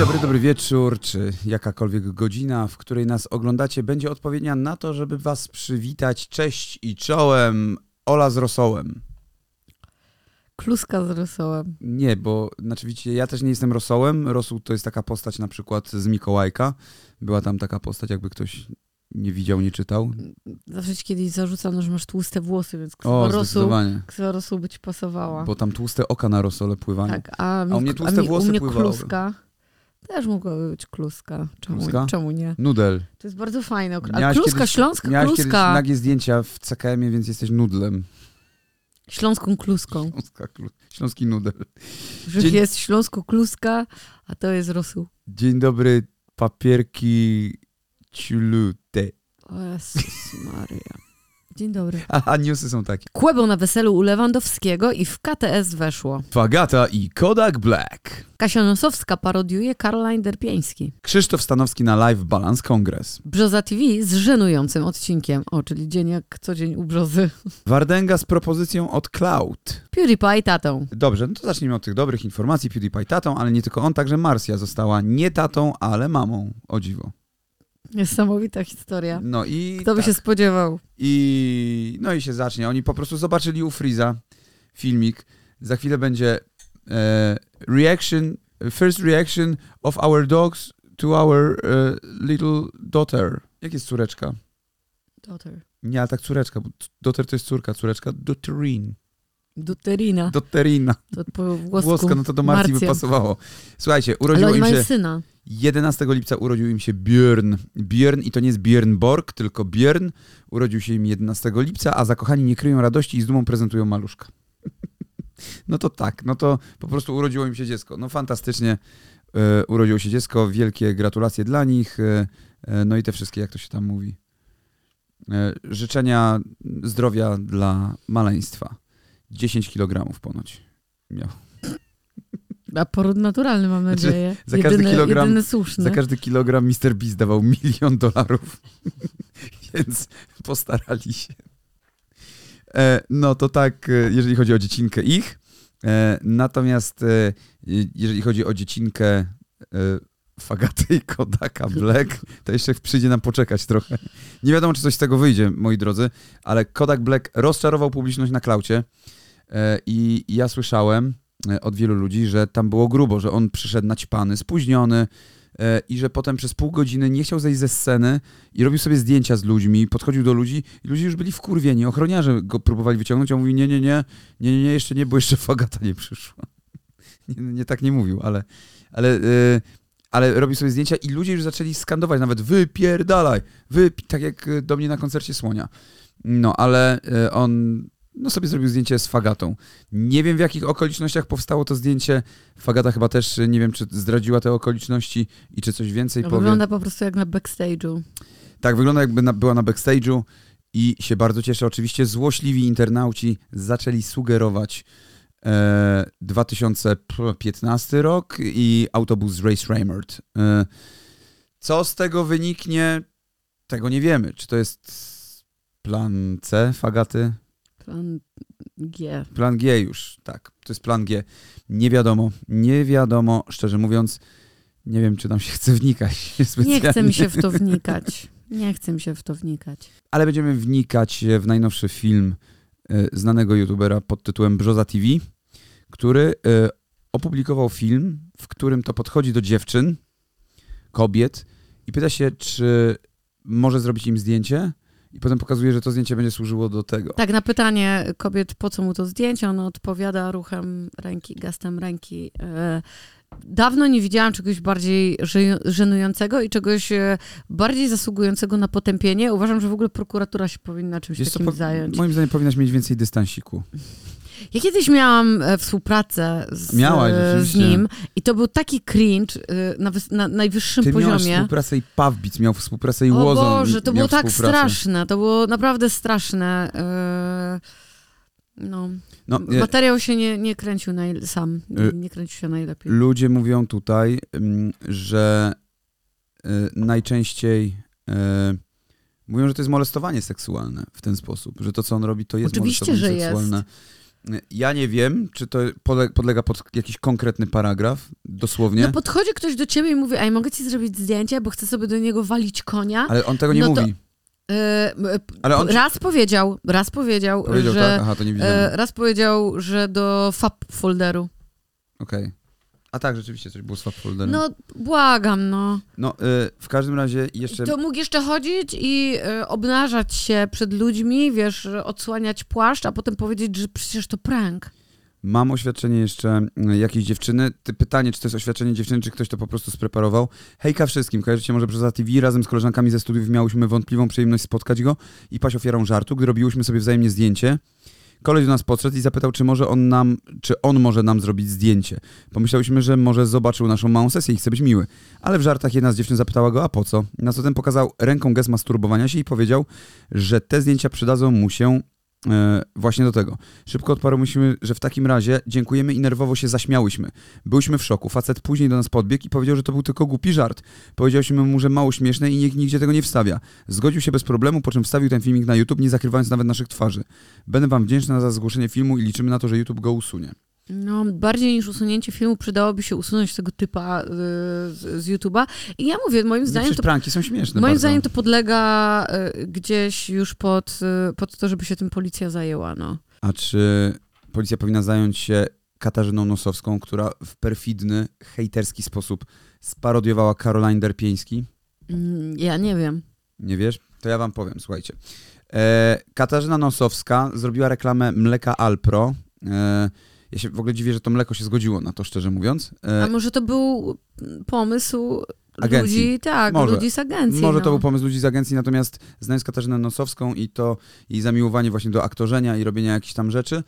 dobry, dobry wieczór, czy jakakolwiek godzina, w której nas oglądacie, będzie odpowiednia na to, żeby was przywitać. Cześć i czołem, Ola z rosołem. Kluska z rosołem. Nie, bo znaczy ja też nie jestem rosołem. Rosół to jest taka postać na przykład z Mikołajka. Była tam taka postać, jakby ktoś nie widział, nie czytał. Zawsze ci kiedyś zarzucano, że masz tłuste włosy, więc O, ksywa rosół, zdecydowanie. ksywa rosół by ci pasowała. Bo tam tłuste oka na rosole pływają. tak, a, mi, A u mnie tłuste mi, włosy u mnie pływały. kluska. Też mogła być kluska. Czemu, Kluska? czemu nie? Nudel. To jest bardzo fajne. A Miałaś kluska, kiedyś- śląska kiedyś kluska. nagie zdjęcia w CKM-ie, więc jesteś nudlem. Śląską kluską. Śląska, śląski nudel. Że Dzień- jest śląsko kluska, a to jest rosół. Dzień dobry, papierki ciulute. O Jezus Maria. Dzień dobry. A, newsy są takie. Kłębą na weselu u Lewandowskiego i w KTS weszło. Fagata i Kodak Black. Kasia Nosowska parodiuje Caroline Derpieński. Krzysztof Stanowski na Live Balance Kongres. Brzoza TV z żenującym odcinkiem. O, czyli dzień jak co dzień u Brzozy. Wardęga z propozycją od Cloud. PewDiePie tatą. Dobrze, no to zacznijmy od tych dobrych informacji. PewDiePie tatą, ale nie tylko on, także Marsja została nie tatą, ale mamą. O dziwo. Niesamowita historia. No i Kto by tak. się spodziewał? I no i się zacznie. Oni po prostu zobaczyli u Freeza filmik. Za chwilę będzie e, reaction, first reaction of our dogs to our e, little daughter. Jak jest córeczka? Daughter. Nie, ale tak córeczka, bo daughter to jest córka, córeczka Dotterin. Duterina. Dotterina. To po włosku. Włoska, no to do Marcji by Marcja. pasowało. Słuchajcie, urodziło im się... syna. 11 lipca urodził im się Björn. Björn i to nie jest Björn Borg, tylko Björn. Urodził się im 11 lipca, a zakochani nie kryją radości i z dumą prezentują maluszka. no to tak, no to po prostu urodziło im się dziecko. No fantastycznie e, urodziło się dziecko, wielkie gratulacje dla nich. E, e, no i te wszystkie, jak to się tam mówi. E, życzenia zdrowia dla maleństwa. 10 kg ponoć miał. A poród naturalny mam Znaczy, nadzieję. za każdy jedyny, kilogram- jedyny słuszny. Za każdy kilogram Mr. Beast dawał milion dolarów. Więc postarali się. E, no to tak, e, jeżeli chodzi o dziecinkę ich. E, natomiast e, jeżeli chodzi o dziecinkę e, Fagaty i Kodaka Black, to jeszcze przyjdzie nam poczekać trochę. Nie wiadomo, czy coś z tego wyjdzie, moi drodzy, ale Kodak Black rozczarował publiczność na klaucie i ja słyszałem e, od wielu ludzi, że tam było grubo, że on przyszedł naćpany, spóźniony e, i że potem przez pół godziny nie chciał zejść ze sceny i robił sobie zdjęcia z ludźmi, podchodził do ludzi i ludzie już byli wkurwieni. Ochroniarze go próbowali wyciągnąć, a on mówi nie, nie, nie, nie, nie, nie jeszcze nie, bo jeszcze Fagata nie przyszła. Nie, nie tak nie mówił, ale, ale, e, ale robił sobie zdjęcia i ludzie już zaczęli skandować nawet wypierdalaj, wypi tak jak e, do mnie na koncercie Słonia. No, ale e, on no, sobie zrobił zdjęcie z Fagatą. Nie wiem w jakich okolicznościach powstało to zdjęcie. Fagata chyba też nie wiem, czy zdradziła te okoliczności i czy coś więcej powie. Wygląda po prostu jak na backstage'u. Tak, wygląda jakby na, była na backstage'u i się bardzo cieszę. Oczywiście złośliwi internauci zaczęli sugerować e, 2015 rok i autobus Race Raymond. E, co z tego wyniknie, tego nie wiemy. Czy to jest plan C Fagaty? Plan G. Plan G już, tak. To jest plan G. Nie wiadomo, nie wiadomo, szczerze mówiąc. Nie wiem, czy nam się chce wnikać Nie specjalnie. chce mi się w to wnikać. Nie chce mi się w to wnikać. Ale będziemy wnikać w najnowszy film e, znanego youtubera pod tytułem Brzoza TV, który e, opublikował film, w którym to podchodzi do dziewczyn, kobiet i pyta się, czy może zrobić im zdjęcie i potem pokazuje, że to zdjęcie będzie służyło do tego. Tak, na pytanie kobiet, po co mu to zdjęcie, ona odpowiada ruchem ręki, gestem ręki. E, Dawno nie widziałam czegoś bardziej żenującego i czegoś e, bardziej zasługującego na potępienie. Uważam, że w ogóle prokuratura się powinna czymś co, takim po- zająć. Moim zdaniem powinnaś mieć więcej dystansiku. Ja kiedyś miałam e, współpracę z, Miałaś, e, z nim i to był taki cringe e, na, na najwyższym Ty miałeś poziomie. współpracę i Pawbic miał współpracę i O Łozon Boże, to miał było tak straszne, to było naprawdę straszne. No, No, materiał się nie, nie kręcił naj, sam, nie, nie kręcił się najlepiej. Ludzie mówią tutaj, mm, że najczęściej mówią, że to jest molestowanie seksualne w ten sposób, że to, co on robi, to jest Oczywiście, molestowanie że jest. Ja nie wiem, czy to podlega pod jakiś konkretny paragraf, dosłownie, No podchodzi ktoś do ciebie i mówi, ej, mogę ci zrobić zdjęcie, bo chcę sobie do niego walić konia. ale on tego nie no to- mówi. E, m, Ale on raz powiedział, raz powiedział, powiedział że... tak? Aha, to nie widziałem. e, raz powiedział, że do FAP folderu. Okej. A tak, rzeczywiście coś było z folderem. No, błagam, no. No, y, w każdym razie jeszcze... To mógł jeszcze chodzić i e, obnażać się przed ludźmi, wiesz, odsłaniać płaszcz, a potem powiedzieć, że przecież to prank. Mam oświadczenie jeszcze y, jakiejś dziewczyny. Ty pytanie, czy to jest oświadczenie dziewczyny, czy ktoś to po prostu spreparował. Hejka wszystkim, kojarzycie może przez TV, razem z koleżankami ze studiów miałyśmy wątpliwą przyjemność spotkać go i paść ofiarą żartu, gdy robiłyśmy sobie wzajemnie zdjęcie. Koleś do nas podszedł i zapytał, czy może on nam, czy on może nam zrobić zdjęcie. Pomyślałyśmy, że może zobaczył naszą małą sesję i chce być miły. Ale w żartach jedna z dziewczyn zapytała go, a po co? Na co ten pokazał ręką gest masturbowania się i powiedział, że te zdjęcia przydadzą mu się właśnie do tego. Szybko odparłyśmy, że w takim razie dziękujemy i nerwowo się zaśmiałyśmy. Byłyśmy w szoku. Facet później do nas podbiegł i powiedział, że to był tylko głupi żart. Powiedziałyśmy mu, że mało śmieszne i nikt nigdzie tego nie wstawia. Zgodził się bez problemu, po czym wstawił ten filmik na YouTube, nie zakrywając nawet naszych twarzy. Będę wam wdzięczna za zgłoszenie filmu i liczymy na to, że YouTube go usunie. No, bardziej niż usunięcie filmu przydałoby się usunąć tego typa y, z, z YouTube'a. I ja mówię, moim zdaniem to pranki są śmieszne Moim bardzo. zdaniem to podlega y, gdzieś już pod, y, pod to, żeby się tym policja zajęła, no. A czy policja powinna zająć się Katarzyną Nosowską, która w perfidny, hejterski sposób sparodiowała Caroline Derpieński? Mm, Ja nie wiem. Nie wiesz? To ja wam powiem, słuchajcie. E, Katarzyna Nosowska zrobiła reklamę mleka Alpro. E, ja się w ogóle dziwię, że to mleko się zgodziło na to, szczerze mówiąc. E, A może to był pomysł Agencji. ludzi, tak, Może. ludzi z agencji. Może no. to był pomysł ludzi z agencji, natomiast znając Katarzynę Nosowską i to jej zamiłowanie właśnie do aktorzenia i robienia jakichś tam rzeczy,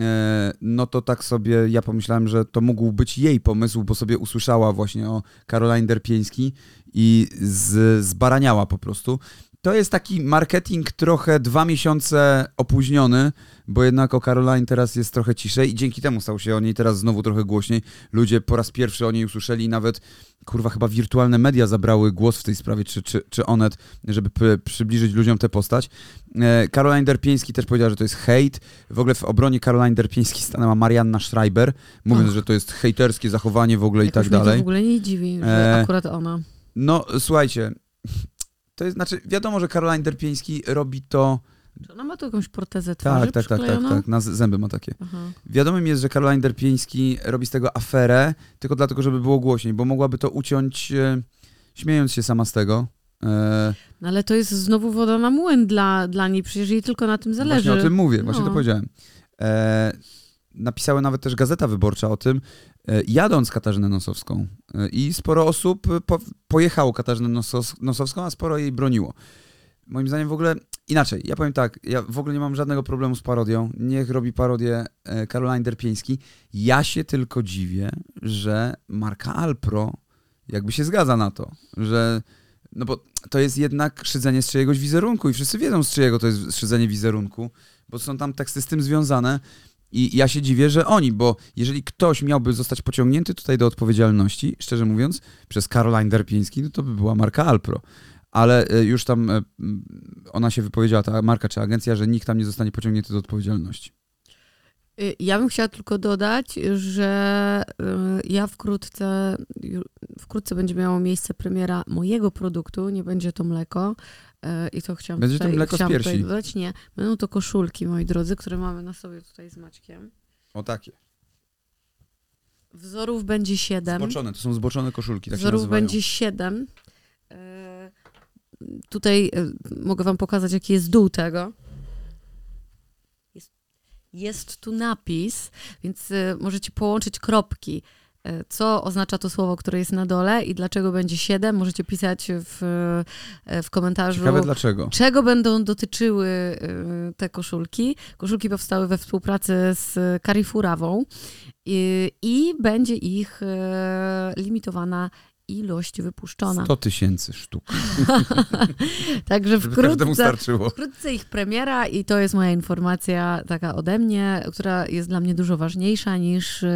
e, no to tak sobie ja pomyślałem, że to mógł być jej pomysł, bo sobie usłyszała właśnie o Caroline Derpieński i z, zbaraniała po prostu. To jest taki marketing trochę dwa miesiące opóźniony, bo jednak o Caroline teraz jest trochę ciszej i dzięki temu stał się o niej teraz znowu trochę głośniej. Ludzie po raz pierwszy o niej usłyszeli i nawet, kurwa, chyba wirtualne media zabrały głos w tej sprawie, czy, czy, czy Onet, żeby przybliżyć ludziom tę postać. E, Caroline Derpieński też powiedziała, że to jest hejt. W ogóle w obronie Caroline Derpieńskiej stanęła Marianna Schreiber, mówiąc, Och. że to jest hejterskie zachowanie w ogóle i tak mnie to dalej. w ogóle nie dziwi, że E, akurat ona. No, słuchajcie, to jest, znaczy, wiadomo, że Caroline Derpieński robi to... Czy ona ma tu jakąś protezę twarzy Tak, tak, tak, tak, tak, na zęby ma takie. Aha. Wiadomym jest, że Caroline Derpieński robi z tego aferę, tylko dlatego, żeby było głośniej, bo mogłaby to uciąć, e, śmiejąc się sama z tego. E, No ale to jest znowu woda na młyn dla, dla niej, przecież jej tylko na tym zależy. Właśnie o tym mówię, właśnie to No. powiedziałem. E, napisała nawet też Gazeta Wyborcza o tym, e, jadąc Katarzynę Nosowską. E, I sporo osób po, pojechało Katarzynę Nosowską, a sporo jej broniło. Moim zdaniem w ogóle inaczej. Ja powiem tak, ja w ogóle nie mam żadnego problemu z parodią. Niech robi parodię e, Caroline Derpieński. Ja się tylko dziwię, że marka Alpro jakby się zgadza na to, że no bo to jest jednak szydzenie z czyjegoś wizerunku i wszyscy wiedzą z czyjego to jest szydzenie wizerunku, bo są tam teksty z tym związane i ja się dziwię, że oni, bo jeżeli ktoś miałby zostać pociągnięty tutaj do odpowiedzialności, szczerze mówiąc, przez Caroline Derpiński, no to by była marka Alpro. Ale e, już tam e, ona się wypowiedziała, ta marka czy agencja, że nikt tam nie zostanie pociągnięty do odpowiedzialności. Y, Ja bym chciała tylko dodać, że y, ja wkrótce, wkrótce będzie miało miejsce premiera mojego produktu, nie będzie to mleko. Y, I to chciałam Będzie to tutaj, mleko z chciałam piersi. tutaj dodać. Nie, będą to koszulki, moi drodzy, które mamy na sobie tutaj z Maćkiem. O takie. Wzorów będzie siedem. Zboczone, to są zboczone koszulki, tak Wzorów będzie siedem. E, Tutaj e, mogę wam pokazać, jaki jest dół tego. Jest, jest tu napis, więc e, możecie połączyć kropki. E, Co oznacza to słowo, które jest na dole i dlaczego będzie siedem? Możecie pisać w, e, w komentarzu. Ciekawe dlaczego. Czego będą dotyczyły y, te koszulki? Koszulki powstały we współpracy z Carifurawą i, i będzie ich e, limitowana ilość wypuszczona. 100 tysięcy sztuk, Także wkrótce, wkrótce ich premiera i to jest moja informacja taka ode mnie, która jest dla mnie dużo ważniejsza niż y,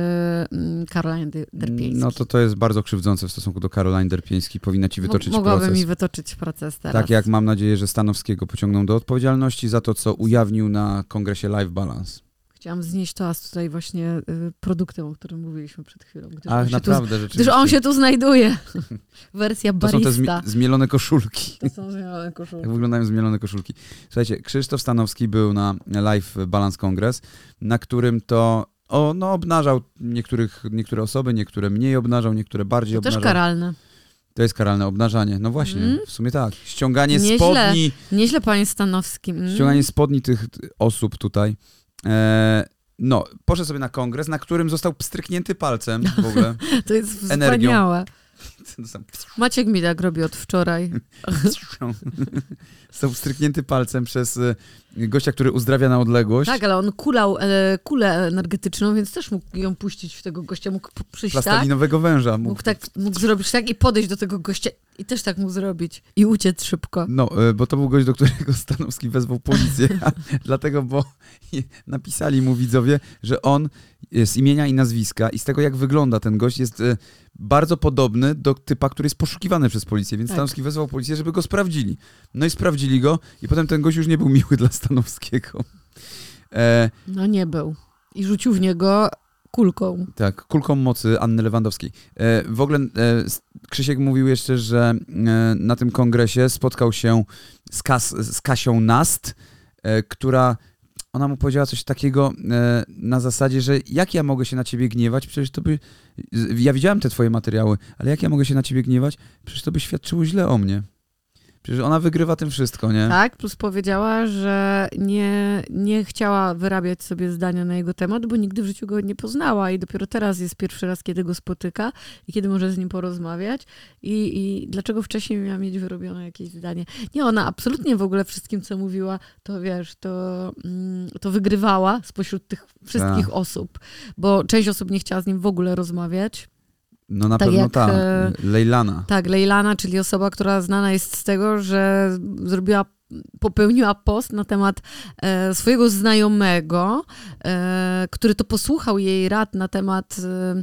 mm, Caroline Derpieński. No to to jest bardzo krzywdzące w stosunku do Caroline Derpieńskiej. Powinna ci wytoczyć Mo- Mogłaby proces. mi wytoczyć proces teraz. Tak jak mam nadzieję, że Stanowskiego pociągną do odpowiedzialności za to, co ujawnił na kongresie Live Balance. Chciałam znieść toast tutaj właśnie y, produktem, o którym mówiliśmy przed chwilą. Gdyż Ach, naprawdę, tu, rzeczywiście. Gdyż on się tu znajduje. Wersja To są te barista. zmi- zmielone koszulki. To są zmielone koszulki. Jak wyglądają zmielone koszulki. Słuchajcie, Krzysztof Stanowski był na live Balance Congress, na którym to o, no, obnażał niektórych, niektóre osoby, niektóre mniej obnażał, niektóre bardziej To też obnażał. karalne. To jest karalne obnażanie. No właśnie, Mm. w sumie tak. Ściąganie Nieźle. spodni, Nieźle, panie Stanowski. Mm. ściąganie spodni tych osób tutaj. E, no, poszedł sobie na kongres, na którym został pstryknięty palcem w ogóle. To jest Energią. wspaniałe. Maciek mi tak robi od wczoraj. Został pstryknięty palcem przez e, gościa, który uzdrawia na odległość. Tak, ale on kulał e, kulę energetyczną, więc też mógł ją puścić w tego gościa. Mógł przyjść tak, Plastelinowego węża. mógł, tak, mógł zrobić tak i podejść do tego gościa i też tak mógł zrobić. I uciec szybko. No, e, bo to był gość, do którego Stanowski wezwał policję, dlatego, bo napisali mu widzowie, że on z imienia i nazwiska i z tego, jak wygląda ten gość, jest e, bardzo podobny do typa, który jest poszukiwany przez policję, więc Tak. Stanowski wezwał policję, żeby go sprawdzili. No i sprawdzili go i potem ten gość już nie był miły dla Stanowskiego. E, No nie był. I rzucił w niego kulką. tak, kulką mocy Anny Lewandowskiej. E, w ogóle e, Krzysiek mówił jeszcze, że e, na tym kongresie spotkał się z, Kas, z Kasią Nast, która ona mu powiedziała coś takiego e, na zasadzie, że jak ja mogę się na ciebie gniewać, przecież to by... Ja widziałem te twoje materiały, ale jak ja mogę się na ciebie gniewać, przecież to by świadczyło źle o mnie. Przecież ona wygrywa tym wszystko, nie? Tak, plus powiedziała, że nie, nie chciała wyrabiać sobie zdania na jego temat, bo nigdy w życiu go nie poznała i dopiero teraz jest pierwszy raz, kiedy go spotyka i kiedy może z nim porozmawiać i, i dlaczego wcześniej miała mieć wyrobione jakieś zdanie. Nie, ona absolutnie w ogóle wszystkim, co mówiła, to wiesz, to, mm, to wygrywała spośród tych wszystkich Tak. osób, bo część osób nie chciała z nim w ogóle rozmawiać. No na Tak pewno jak, ta, e, Lejlana. Tak, Lejlana, czyli osoba, która znana jest z tego, że zrobiła, popełniła post na temat e, swojego znajomego, e, który to posłuchał jej rad na temat, e,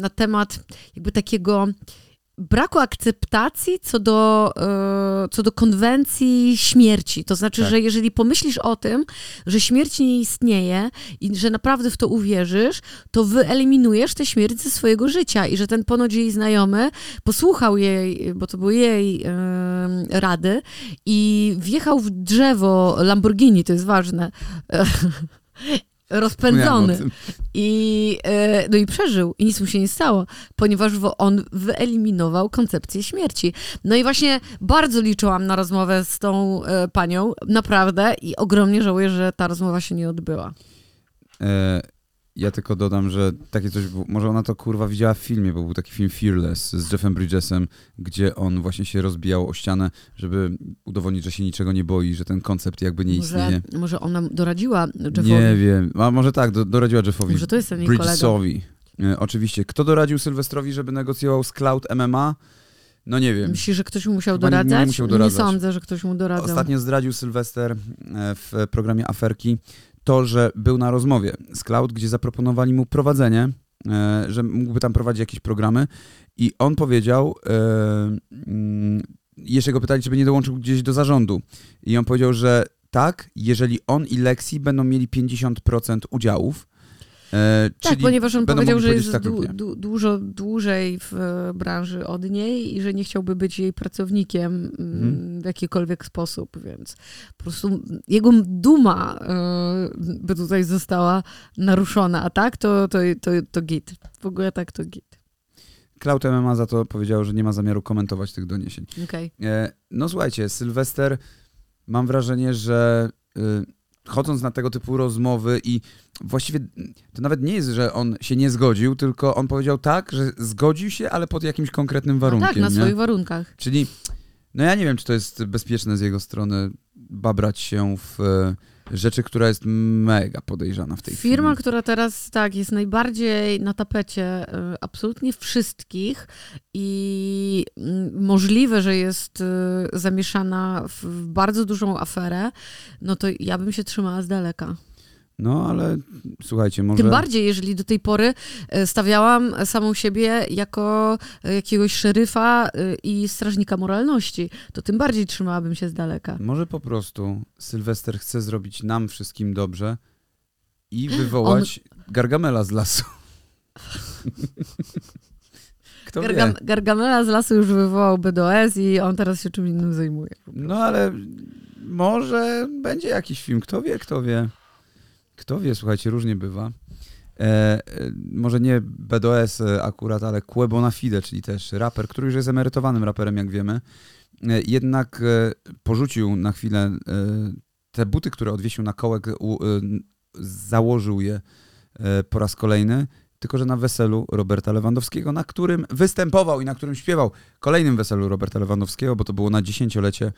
na temat jakby takiego braku akceptacji co do, e, co do konwencji śmierci. To znaczy, Tak. że jeżeli pomyślisz o tym, że śmierć nie istnieje i że naprawdę w to uwierzysz, to wyeliminujesz tę śmierć ze swojego życia i że ten ponoć jej znajomy posłuchał jej, bo to były jej e, rady i wjechał w drzewo Lamborghini, to jest ważne. Rozpędzony. I, e, no i przeżył i nic mu się nie stało, ponieważ on wyeliminował koncepcję śmierci. No i właśnie bardzo liczyłam na rozmowę z tą e, panią, naprawdę, i ogromnie żałuję, że ta rozmowa się nie odbyła. E, ja tylko dodam, że takie coś może ona to kurwa widziała w filmie, bo był taki film Fearless z Jeffem Bridgesem, gdzie on właśnie się rozbijał o ścianę, żeby udowodnić, że się niczego nie boi, że ten koncept jakby nie może, istnieje. może ona doradziła Jeffowi. Nie wiem, a może tak, do, doradziła Jeffowi Może to jest ten kolega. Bridgesowi. E, oczywiście. Kto doradził Sylwestrowi, żeby negocjował z Cloud MMA? No nie wiem. Myślisz, że ktoś mu musiał nie- nie doradzać? musiał doradzać. sądzę, że ktoś mu doradzał. Ostatnio zdradził Sylwester e, w programie Aferki to, że był na rozmowie z Cloud, gdzie zaproponowali mu prowadzenie, e, że mógłby tam prowadzić jakieś programy i on powiedział, e, mm, jeszcze go pytali, czy by nie dołączył gdzieś do zarządu. I on powiedział, że tak, jeżeli on i Lexi będą mieli 50% udziałów, e, Tak, ponieważ on powiedział, że jest tak du, du, dużo dłużej w branży od niej i że nie chciałby być jej pracownikiem mm, Mhm. w jakikolwiek sposób, więc po prostu jego duma e, by tutaj została naruszona, a tak to, to, to, to git. W ogóle tak to git. Cloud MMA za to powiedział, że nie ma zamiaru komentować tych doniesień. Okej. E, No słuchajcie, Sylwester, mam wrażenie, że y, chodząc na tego typu rozmowy i właściwie to nawet nie jest, że on się nie zgodził, tylko on powiedział tak, że zgodził się, ale pod jakimś konkretnym No warunkiem. tak, na nie? swoich warunkach. Czyli, no ja nie wiem, czy to jest bezpieczne z jego strony babrać się w e, rzeczy, która jest mega podejrzana w tej Firma, chwili. która teraz tak jest najbardziej na tapecie y, absolutnie wszystkich i mm, możliwe, że jest y, zamieszana w bardzo dużą aferę, no to ja bym się trzymała z daleka. No ale słuchajcie, może... Tym bardziej, jeżeli do tej pory y, stawiałam samą siebie jako y, jakiegoś szeryfa y, i strażnika moralności, to tym bardziej trzymałabym się z daleka. Może po prostu Sylwester chce zrobić nam wszystkim dobrze i wywołać Gargamela z lasu. Kto Gargam wie? Gargamela z lasu już wywołał BDOS i on teraz się czym innym zajmuje. No ale może będzie jakiś film. Kto wie, kto wie. Kto wie, słuchajcie, różnie bywa. E, e, może nie BDOS e, akurat, ale Quebo na Fide, czyli też raper, który już jest emerytowanym raperem, jak wiemy. E, jednak e, porzucił na chwilę e, te buty, które odwiesił na kołek, u, założył je po raz kolejny, tylko że na weselu Roberta Lewandowskiego, na którym występował i na którym śpiewał. Kolejnym weselu Roberta Lewandowskiego, bo to było na dziesięciolecie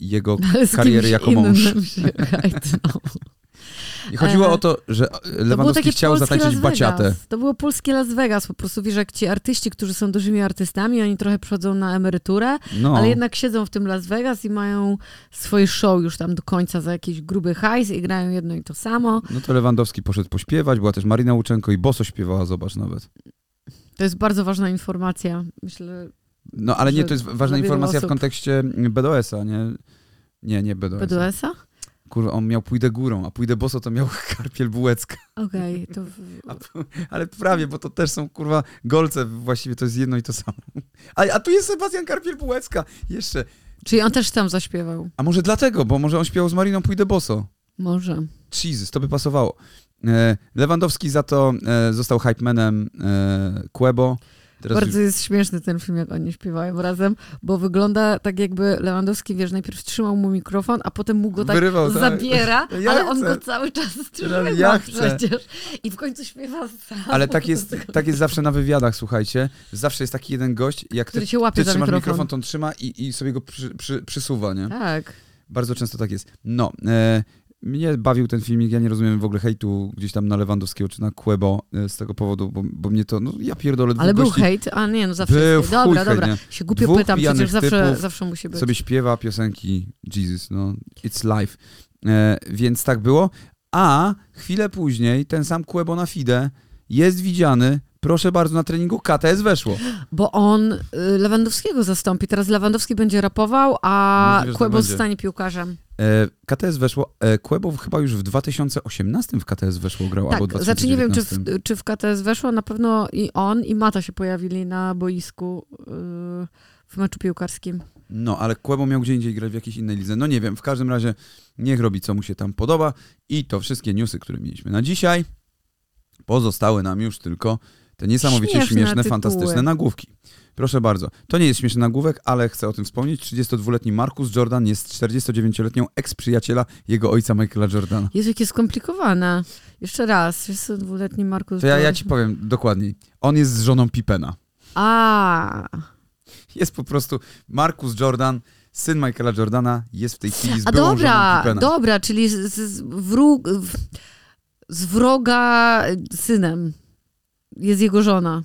jego kariery jako mąż. I chodziło E, o to, że To Lewandowski takie chciał zatańczyć baciatę. To było polskie Las Vegas. Po prostu wiesz, jak ci artyści, którzy są dużymi artystami, oni trochę przychodzą na emeryturę, No, ale jednak siedzą w tym Las Vegas i mają swoje show już tam do końca za jakiś gruby hajs i grają jedno i to samo. no to Lewandowski poszedł pośpiewać, była też Marina Łuczenko i Boso śpiewała, zobacz nawet. To jest bardzo ważna informacja. Myślę, No ale nie, to jest ważna informacja w osób- kontekście BDOS-a, nie? Nie, nie BDOS. BDS-a? Kurwa, on miał Pójdę górą, a Pójdę boso to miał Karpiel Bułecka. Okej, to... w- A, ale prawie, bo to też są kurwa golce, właściwie to jest jedno i to samo. A, a tu jest Sebastian Karpiel Bułecka. Jeszcze. Czyli on też tam zaśpiewał. A może dlatego, bo może on śpiewał z Mariną Pójdę boso. Może. Jesus, to by pasowało. E, Lewandowski za to e, został hypemanem e, Quebo. Teraz Bardzo jest śmieszny ten film, jak oni śpiewają razem, bo wygląda tak jakby Lewandowski, wiesz, najpierw trzymał mu mikrofon, a potem mu go tak Wyrywał, tak. zabiera, Ja ale on chcę. go cały czas trzyma ja przecież. I w końcu śpiewa sam. Ale tak jest, tak jest zawsze na wywiadach, słuchajcie. Zawsze jest taki jeden gość, jak ty, Który się łapie ty trzymasz mikrofon. mikrofon, to on trzyma i, i sobie go przy, przy, przysuwa, nie? Tak. Bardzo często tak jest. No, e, mnie bawił ten filmik, ja nie rozumiem w ogóle hejtu gdzieś tam na Lewandowskiego czy na Quebo e, z tego powodu, bo, bo mnie to, no ja pierdolę, Ale był gości hejt? A nie, no zawsze Był jest Dobra, hejt, dobra. nie? Się głupio Dwóch pytam, przecież zawsze, zawsze musi być. sobie śpiewa piosenki Jesus, no it's life. E, więc tak było. A chwilę później ten sam Quebo na Fide jest widziany, proszę bardzo, na treningu KTS weszło. Bo on y, Lewandowskiego zastąpi. Teraz Lewandowski będzie rapował, a tak Kłebo zostanie piłkarzem. E, KTS weszło, e, Quebo chyba już w 2018 w KTS weszło grał, albo Tak, znaczy nie wiem, czy w, 2019. czy w KTS weszło, na pewno i on, i Mata się pojawili na boisku y, w meczu piłkarskim. No, ale Quebo miał gdzie indziej grać w jakiejś innej lidze. No nie wiem, w każdym razie niech robi, co mu się tam podoba. I to wszystkie newsy, które mieliśmy na dzisiaj. Pozostały nam już tylko te niesamowicie Śmieszne śmieszne, fantastyczne nagłówki. Proszę bardzo. To nie jest śmieszny nagłówek, ale chcę o tym wspomnieć. 32-letni Marcus Jordan jest 49-letnią eks-przyjaciela jego ojca Michaela Jordana. Jezu, jakie skomplikowane. Jeszcze raz, jest dwuletni Markus. To ja, ja ci powiem dokładniej. On jest z żoną Pipena. A, Jest po prostu Marcus Jordan, syn Michaela Jordana, jest w tej chwili z a dobra, dobra, czyli z, z, wróg, w, z wroga synem jest jego żona.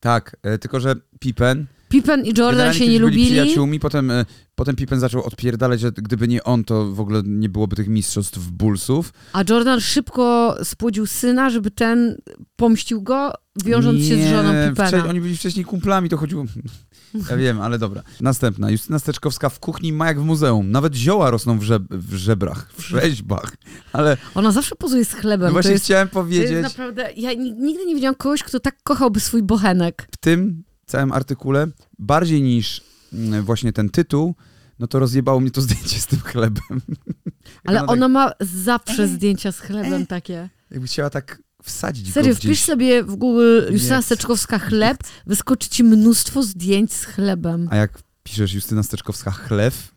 Tak, e, tylko że Pippen Pippen i Jordan Generalnie się nie kiedyś byli lubili. przyjaciółmi, potem, e, potem Pippen zaczął odpierdalać, że gdyby nie on, to w ogóle nie byłoby tych mistrzostw Bullsów. A Jordan szybko spłodził syna, żeby ten pomścił go, wiążąc się z Nie, żoną Pippena. Oni byli wcześniej kumplami, to chodziło... Ja wiem, ale dobra. Następna. Justyna Steczkowska w kuchni ma jak w muzeum. Nawet zioła rosną w, żeb- w żebrach, w rzeźbach. Ale Ona zawsze pozuje z chlebem. no to właśnie jest, chciałem powiedzieć, naprawdę... Ja ni- nigdy nie widziałam kogoś, kto tak kochałby swój bochenek. w tym całym artykule, bardziej niż mm, właśnie ten tytuł, no to rozjebało mnie to zdjęcie z tym chlebem. Ale tak- ona ma zawsze zdjęcia z chlebem e, takie. Jakby chciała tak wsadzić Serio, go wpisz sobie w Google Justyna. Steczkowska chleb, wyskoczy ci mnóstwo zdjęć z chlebem. A jak piszesz Justyna Steczkowska chlew,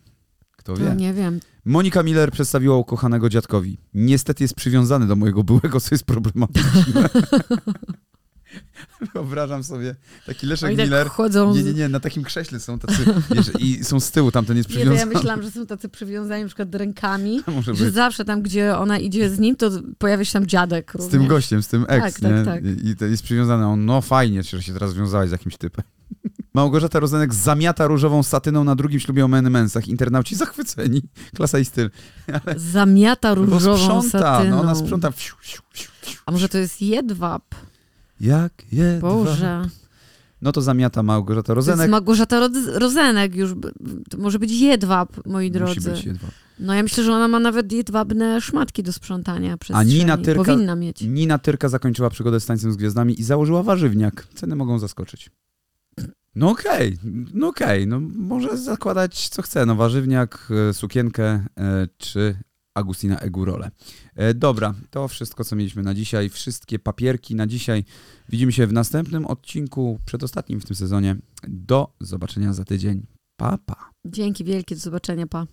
kto wie? No nie wiem. Monika Miller przedstawiła ukochanego dziadkowi. Niestety jest przywiązany do mojego byłego, co jest problematyczne. Wyobrażam sobie taki Leszek tak Miller. chodzą... Nie, z- nie, nie, na takim krześle są tacy, wiesz, i są z tyłu, tamten jest Nie, to ja przywiązany. myślałam, że są tacy przywiązani na przykład rękami, Może że być. zawsze tam, gdzie ona idzie z nim, to pojawia się tam dziadek Z również. tym gościem, z tym ex, Tak, tak, nie? tak. I i to jest przywiązany. On, no fajnie, że się teraz związałeś z jakimś typem. Małgorzata Rozenek zamiata różową satyną na drugim ślubie o Menmensach. Internauci zachwyceni. Klasa i styl. Zamiata Bo różową sprząta, satyną. no ona sprząta. Fiu, fiu, fiu. A może to jest jedwab? Jak jedwa. Boże. no to zamiata Małgorzata To jest Rozenek. Małgorzata Rozenek już. To może być jedwab, moi Musi drodzy. być jedwa. No ja myślę, że ona ma nawet jedwabne szmatki do sprzątania przez A Nina Tyrka- Powinna mieć. Nina Tyrka zakończyła przygodę z tańcem z gwiazdami i założyła warzywniak. Ceny mogą zaskoczyć. No okej, no okej, no może zakładać co chce, no warzywniak, e, sukienkę e, czy Agustina Egurole. E, dobra, to wszystko co mieliśmy na dzisiaj, wszystkie papierki na dzisiaj. Widzimy się w następnym odcinku, przedostatnim w tym sezonie. Do zobaczenia za tydzień. Pa, pa. Dzięki wielkie, do zobaczenia, pa.